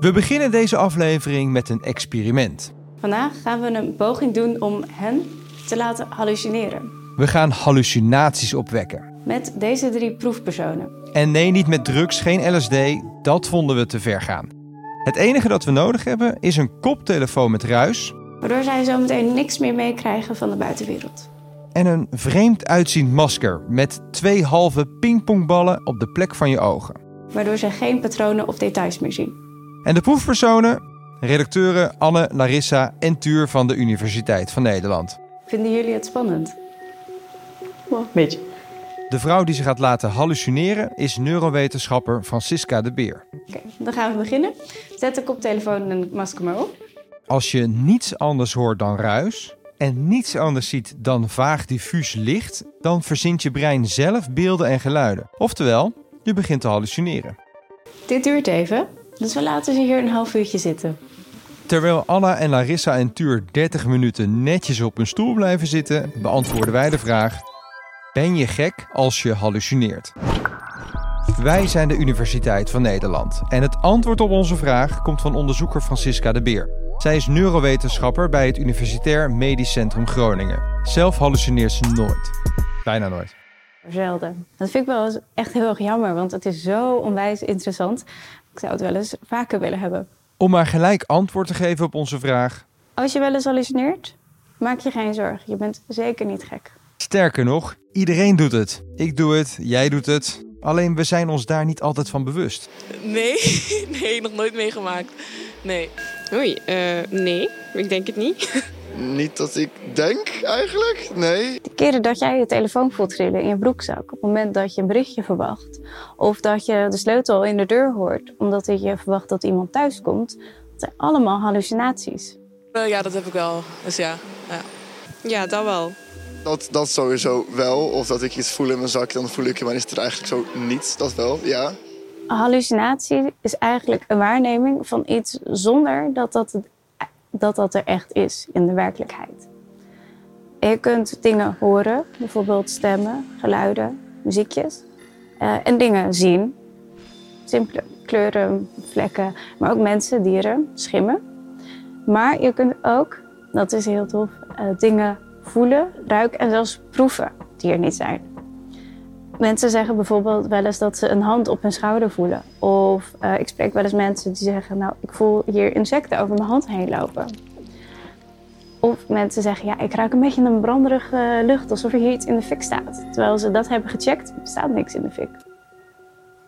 We beginnen deze aflevering met een experiment. Vandaag gaan we een poging doen om hen te laten hallucineren. We gaan hallucinaties opwekken. Met deze drie proefpersonen. En nee, niet met drugs, geen LSD, dat vonden we te ver gaan. Het enige dat we nodig hebben is een koptelefoon met ruis Waardoor zij zometeen niks meer meekrijgen van de buitenwereld. en een vreemd uitziend masker met twee halve pingpongballen op de plek van je ogen. Waardoor zij geen patronen of details meer zien. En de proefpersonen? Redacteuren Anne, Larissa en Tuur van de Universiteit van Nederland. Vinden jullie het spannend? Wel, een beetje. De vrouw die ze gaat laten hallucineren is neurowetenschapper Francisca de Beer. Oké, dan gaan we beginnen. Zet de koptelefoon en masker maar op. Als je niets anders hoort dan ruis en niets anders ziet dan vaag diffuus licht, dan verzint je brein zelf beelden en geluiden. Oftewel, je begint te hallucineren. Dit duurt even, dus we laten ze hier een half uurtje zitten. Terwijl Anna en Larissa en Tuur 30 minuten netjes op hun stoel blijven zitten, beantwoorden wij de vraag: Ben je gek als je hallucineert? Wij zijn de Universiteit van Nederland en het antwoord op onze vraag komt van onderzoeker Francisca de Beer. Zij is neurowetenschapper bij het Universitair Medisch Centrum Groningen. Zelf hallucineert ze nooit. Bijna nooit. Zelden. Dat vind ik wel eens echt heel erg jammer, want het is zo onwijs interessant. Ik zou het wel eens vaker willen hebben. Om maar gelijk antwoord te geven op onze vraag. Als je wel eens hallucineert, maak je geen zorgen. Je bent zeker niet gek. Sterker nog, iedereen doet het. Ik doe het, jij doet het. Alleen we zijn ons daar niet altijd van bewust. Nee, nee, nog nooit meegemaakt. Nee. Oei, eh, nee, ik denk het niet. Niet dat ik denk eigenlijk, nee. De keren dat jij je telefoon voelt trillen in je broekzak, op het moment dat je een berichtje verwacht, of dat je de sleutel in de deur hoort, omdat je verwacht dat iemand thuis komt, dat zijn allemaal hallucinaties. Eh, ja, dat heb ik wel. Dus ja. ja. Ja, dat wel. Dat, dat sowieso wel. Of dat ik iets voel in mijn zak, dan voel ik je, maar is het er eigenlijk zo niet. Dat wel, ja. Een hallucinatie is eigenlijk een waarneming van iets zonder dat dat, het- dat, dat er echt is in de werkelijkheid. Je kunt dingen horen, bijvoorbeeld stemmen, geluiden, muziekjes. eh, en dingen zien. Simpele kleuren, vlekken, maar ook mensen, dieren, schimmen. Maar je kunt ook, dat is heel tof, eh, dingen voelen, ruiken en zelfs proeven die er niet zijn. Mensen zeggen bijvoorbeeld wel eens dat ze een hand op hun schouder voelen. Of eh, ik spreek wel eens mensen die zeggen, nou, ik voel hier insecten over mijn hand heen lopen. Of mensen zeggen, ja, ik ruik een beetje een branderige lucht, alsof er hier iets in de fik staat. Terwijl ze dat hebben gecheckt, staat niks in de fik.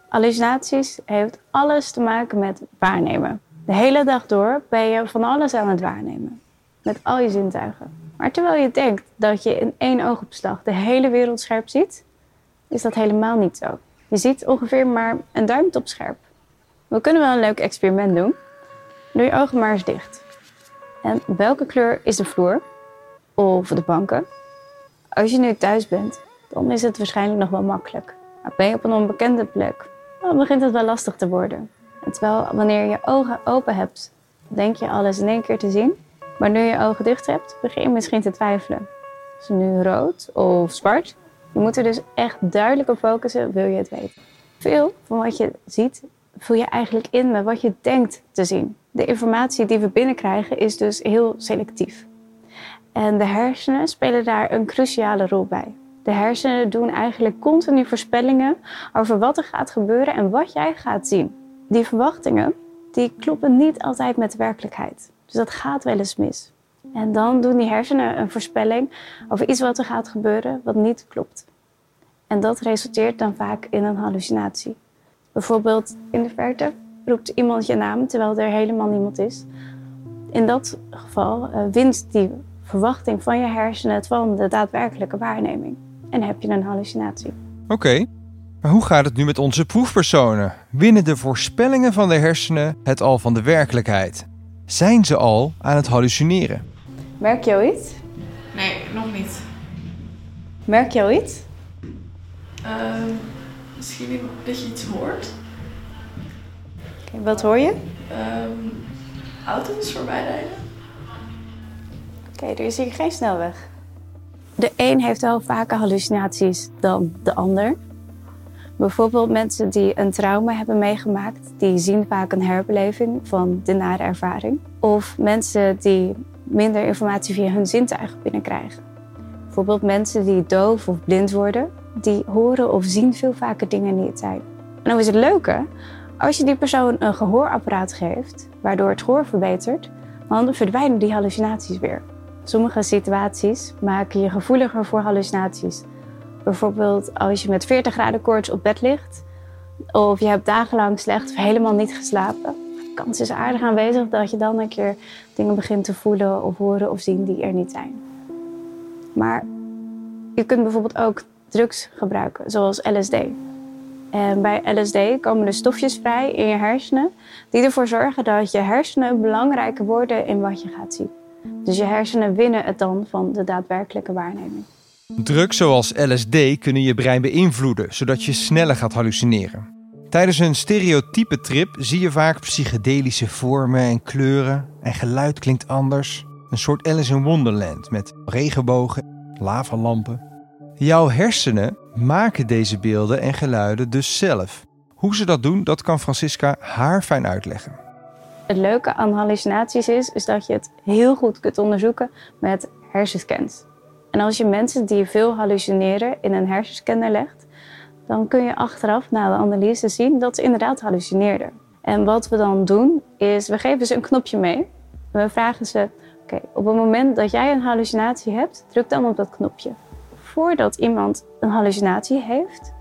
Hallucinaties heeft alles te maken met waarnemen. De hele dag door ben je van alles aan het waarnemen. Met al je zintuigen. Maar terwijl je denkt dat je in één oogopslag de hele wereld scherp ziet, is dat helemaal niet zo. Je ziet ongeveer maar een duimtop scherp. We kunnen wel een leuk experiment doen. Doe je ogen maar eens dicht. En welke kleur is de vloer? Of de banken? Als je nu thuis bent, dan is het waarschijnlijk nog wel makkelijk. Maar ben je op een onbekende plek, dan begint het wel lastig te worden. En terwijl wanneer je ogen open hebt, denk je alles in één keer te zien. Maar nu je ogen dicht hebt, begin je misschien te twijfelen. Is het nu rood of zwart? Je moet er dus echt duidelijk op focussen, wil je het weten. Veel van wat je ziet, vul je eigenlijk in met wat je denkt te zien. De informatie die we binnenkrijgen is dus heel selectief. En de hersenen spelen daar een cruciale rol bij. De hersenen doen eigenlijk continu voorspellingen over wat er gaat gebeuren en wat jij gaat zien. Die verwachtingen, die kloppen niet altijd met de werkelijkheid. Dus dat gaat wel eens mis. En dan doen die hersenen een voorspelling over iets wat er gaat gebeuren wat niet klopt. En dat resulteert dan vaak in een hallucinatie. Bijvoorbeeld in de verte roept iemand je naam terwijl er helemaal niemand is. In dat geval eh, wint die verwachting van je hersenen het van de daadwerkelijke waarneming. En heb je een hallucinatie. Oké, maar hoe gaat het nu met onze proefpersonen? Winnen de voorspellingen van de hersenen het al van de werkelijkheid? Zijn ze al aan het hallucineren? Merk je al iets? Nee, nog niet. Merk je al iets? Ehm, misschien dat je iets hoort. Oké, wat hoor je? Ehm, auto's voorbij rijden. Oké, er is hier geen snelweg. De een heeft wel vaker hallucinaties dan de ander. Bijvoorbeeld mensen die een trauma hebben meegemaakt, die zien vaak een herbeleving van de nare ervaring. Of mensen die minder informatie via hun zintuigen binnenkrijgen. Bijvoorbeeld mensen die doof of blind worden, die horen of zien veel vaker dingen niet zijn. En dan is het leuke, als je die persoon een gehoorapparaat geeft, waardoor het gehoor verbetert, dan verdwijnen die hallucinaties weer. Sommige situaties maken je gevoeliger voor hallucinaties. Bijvoorbeeld als je met 40 graden koorts op bed ligt, of je hebt dagenlang slecht of helemaal niet geslapen. Kans is aardig aanwezig dat je dan een keer dingen begint te voelen of horen of zien die er niet zijn. Maar je kunt bijvoorbeeld ook drugs gebruiken, zoals LSD. En bij LSD komen er stofjes vrij in je hersenen die ervoor zorgen dat je hersenen belangrijker worden in wat je gaat zien. Dus je hersenen winnen het dan van de daadwerkelijke waarneming. Drugs zoals LSD kunnen je brein beïnvloeden, zodat je sneller gaat hallucineren. Tijdens een stereotype trip zie je vaak psychedelische vormen en kleuren en geluid klinkt anders. Een soort Alice in Wonderland met regenbogen, lavalampen. Jouw hersenen maken deze beelden en geluiden dus zelf. Hoe ze dat doen, dat kan Francisca haar fijn uitleggen. Het leuke aan hallucinaties is, is dat je het heel goed kunt onderzoeken met hersenscans. En als je mensen die veel hallucineren in een hersenscanner legt, dan kun je achteraf na de analyse zien dat ze inderdaad hallucineerden. En wat we dan doen, is we geven ze een knopje mee. En we vragen ze, oké, op het moment dat jij een hallucinatie hebt, druk dan op dat knopje. Voordat iemand een hallucinatie heeft,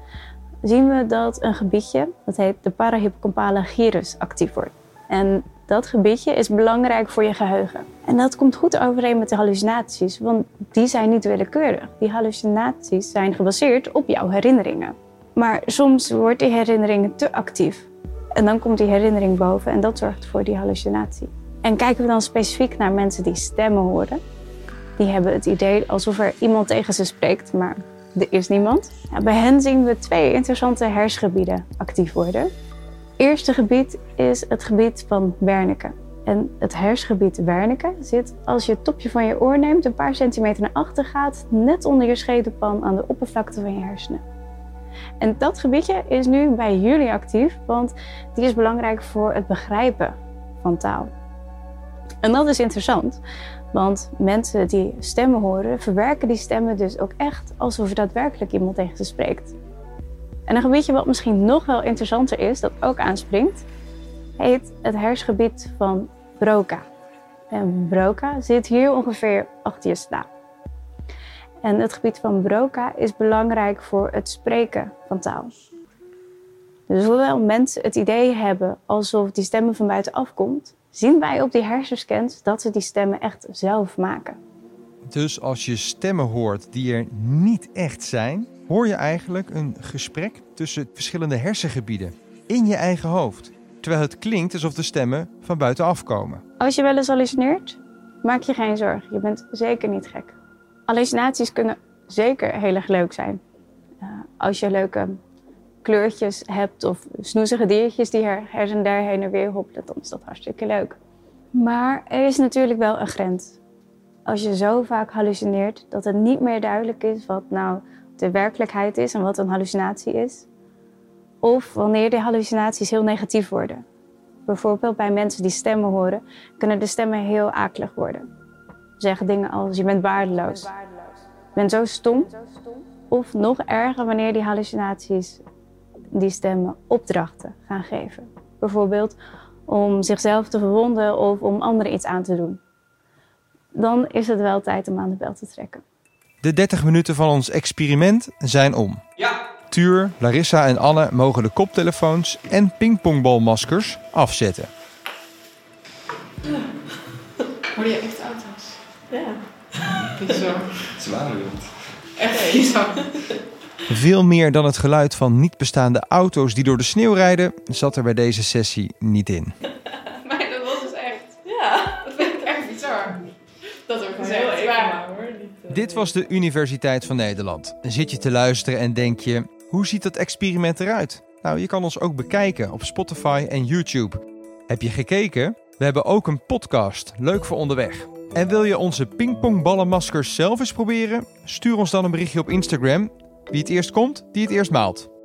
zien we dat een gebiedje, dat heet de parahippocampale gyrus, actief wordt. En dat gebiedje is belangrijk voor je geheugen. En dat komt goed overeen met de hallucinaties, want die zijn niet willekeurig. Die hallucinaties zijn gebaseerd op jouw herinneringen. Maar soms wordt die herinnering te actief. En dan komt die herinnering boven en dat zorgt voor die hallucinatie. En kijken we dan specifiek naar mensen die stemmen horen, die hebben het idee alsof er iemand tegen ze spreekt, maar er is niemand. Bij hen zien we twee interessante hersengebieden actief worden. Het eerste gebied is het gebied van Wernicke. En het hersengebied Wernicke zit als je het topje van je oor neemt, een paar centimeter naar achter gaat, net onder je schedelpan aan de oppervlakte van je hersenen. En dat gebiedje is nu bij jullie actief, want die is belangrijk voor het begrijpen van taal. En dat is interessant, want mensen die stemmen horen, verwerken die stemmen dus ook echt alsof er daadwerkelijk iemand tegen ze spreekt. En een gebiedje wat misschien nog wel interessanter is, dat ook aanspringt, heet het hersengebied van Broca. En Broca zit hier ongeveer achter je slaap. En het gebied van Broca is belangrijk voor het spreken van taal. Dus hoewel mensen het idee hebben alsof die stemmen van buitenaf komt, zien wij op die hersenscans dat ze die stemmen echt zelf maken. Dus als je stemmen hoort die er niet echt zijn, hoor je eigenlijk een gesprek tussen verschillende hersengebieden in je eigen hoofd. Terwijl het klinkt alsof de stemmen van buitenaf komen. Als je wel eens hallucineert, maak je geen zorgen. Je bent zeker niet gek. Hallucinaties kunnen zeker heel erg leuk zijn. Uh, als je leuke kleurtjes hebt of snoezige diertjes die her, en der heen en weer hoppelen, dan is dat hartstikke leuk. Maar er is natuurlijk wel een grens. Als je zo vaak hallucineert dat het niet meer duidelijk is wat nou de werkelijkheid is en wat een hallucinatie is. Of wanneer de hallucinaties heel negatief worden. Bijvoorbeeld bij mensen die stemmen horen, kunnen de stemmen heel akelig worden. Zeggen dingen als je bent waardeloos. Je bent zo stom. Of nog erger wanneer die hallucinaties die stemmen opdrachten gaan geven. Bijvoorbeeld om zichzelf te verwonden of om anderen iets aan te doen. Dan is het wel tijd om aan de bel te trekken. De 30 minuten van ons experiment zijn om. Ja. Tuur, Larissa en Anne mogen de koptelefoons en pingpongbalmaskers afzetten. Hoor je echt? Ja. Bizar. Zwaar Echt bizar. Veel meer dan het geluid van niet bestaande auto's die door de sneeuw rijden, zat er bij deze sessie niet in. Maar dat was dus echt. Ja. Dat vind ik echt bizar. Dat er Heel gezegd even waar. hoor. Niet, eh, Dit was de Universiteit van Nederland. Zit je te luisteren en denk je, hoe ziet dat experiment eruit? Nou, je kan ons ook bekijken op Spotify en YouTube. Heb je gekeken? We hebben ook een podcast, leuk voor onderweg. En wil je onze pingpongballenmaskers zelf eens proberen? Stuur ons dan een berichtje op Instagram. Wie het eerst komt, die het eerst maalt.